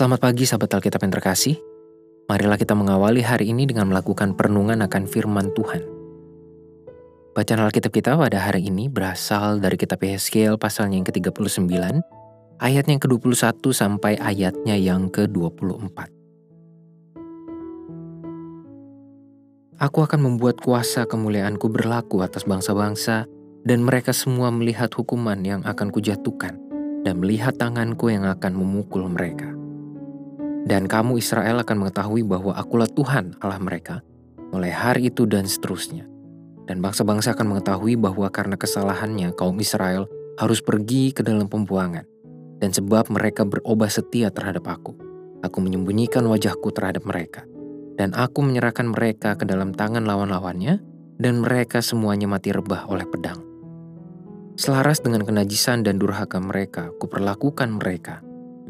Selamat pagi sahabat Alkitab yang terkasih. Marilah kita mengawali hari ini dengan melakukan perenungan akan firman Tuhan. Bacaan Alkitab kita pada hari ini berasal dari kitab Yeskiel pasalnya yang ke-39, ayatnya yang ke-21 sampai ayatnya yang ke-24. Aku akan membuat kuasa kemuliaanku berlaku atas bangsa-bangsa, dan mereka semua melihat hukuman yang akan kujatuhkan, dan melihat tanganku yang akan memukul mereka. Dan kamu Israel akan mengetahui bahwa akulah Tuhan Allah mereka, mulai hari itu dan seterusnya. Dan bangsa-bangsa akan mengetahui bahwa karena kesalahannya kaum Israel harus pergi ke dalam pembuangan. Dan sebab mereka berubah setia terhadap aku, aku menyembunyikan wajahku terhadap mereka. Dan aku menyerahkan mereka ke dalam tangan lawan-lawannya, dan mereka semuanya mati rebah oleh pedang. Selaras dengan kenajisan dan durhaka mereka, kuperlakukan mereka,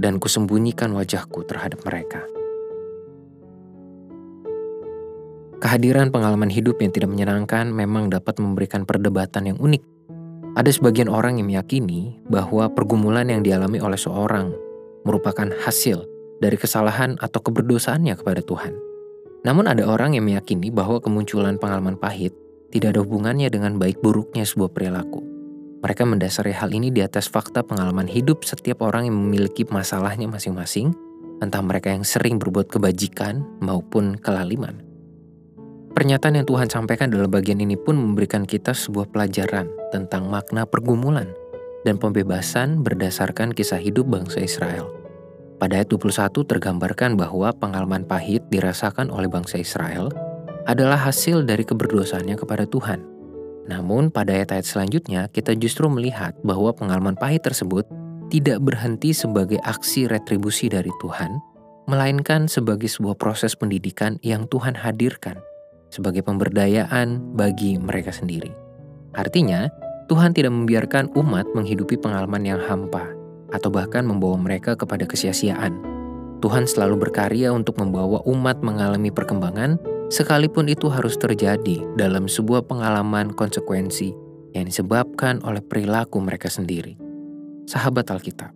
dan kusembunyikan wajahku terhadap mereka. Kehadiran pengalaman hidup yang tidak menyenangkan memang dapat memberikan perdebatan yang unik. Ada sebagian orang yang meyakini bahwa pergumulan yang dialami oleh seorang merupakan hasil dari kesalahan atau keberdosaannya kepada Tuhan. Namun ada orang yang meyakini bahwa kemunculan pengalaman pahit tidak ada hubungannya dengan baik buruknya sebuah perilaku. Mereka mendasari hal ini di atas fakta pengalaman hidup setiap orang yang memiliki masalahnya masing-masing, entah mereka yang sering berbuat kebajikan maupun kelaliman. Pernyataan yang Tuhan sampaikan dalam bagian ini pun memberikan kita sebuah pelajaran tentang makna pergumulan dan pembebasan berdasarkan kisah hidup bangsa Israel. Pada ayat 21 tergambarkan bahwa pengalaman pahit dirasakan oleh bangsa Israel adalah hasil dari keberdosaannya kepada Tuhan – namun pada ayat-ayat selanjutnya kita justru melihat bahwa pengalaman pahit tersebut tidak berhenti sebagai aksi retribusi dari Tuhan, melainkan sebagai sebuah proses pendidikan yang Tuhan hadirkan sebagai pemberdayaan bagi mereka sendiri. Artinya, Tuhan tidak membiarkan umat menghidupi pengalaman yang hampa atau bahkan membawa mereka kepada kesia-siaan. Tuhan selalu berkarya untuk membawa umat mengalami perkembangan sekalipun itu harus terjadi dalam sebuah pengalaman konsekuensi yang disebabkan oleh perilaku mereka sendiri. Sahabat Alkitab,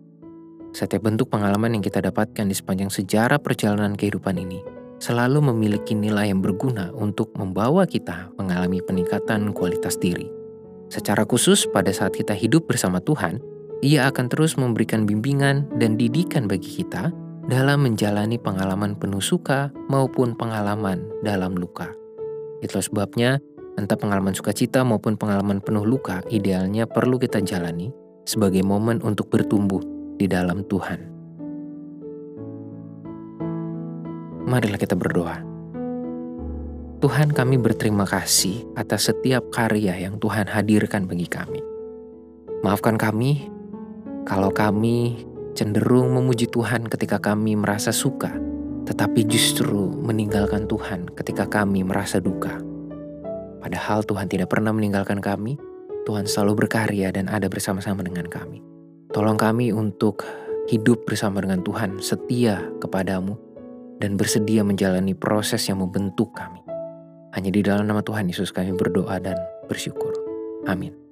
setiap bentuk pengalaman yang kita dapatkan di sepanjang sejarah perjalanan kehidupan ini selalu memiliki nilai yang berguna untuk membawa kita mengalami peningkatan kualitas diri. Secara khusus, pada saat kita hidup bersama Tuhan, Ia akan terus memberikan bimbingan dan didikan bagi kita dalam menjalani pengalaman penuh suka maupun pengalaman dalam luka. Itulah sebabnya, entah pengalaman sukacita maupun pengalaman penuh luka, idealnya perlu kita jalani sebagai momen untuk bertumbuh di dalam Tuhan. Marilah kita berdoa. Tuhan kami berterima kasih atas setiap karya yang Tuhan hadirkan bagi kami. Maafkan kami kalau kami cenderung memuji Tuhan ketika kami merasa suka, tetapi justru meninggalkan Tuhan ketika kami merasa duka. Padahal Tuhan tidak pernah meninggalkan kami, Tuhan selalu berkarya dan ada bersama-sama dengan kami. Tolong kami untuk hidup bersama dengan Tuhan, setia kepadamu, dan bersedia menjalani proses yang membentuk kami. Hanya di dalam nama Tuhan Yesus kami berdoa dan bersyukur. Amin.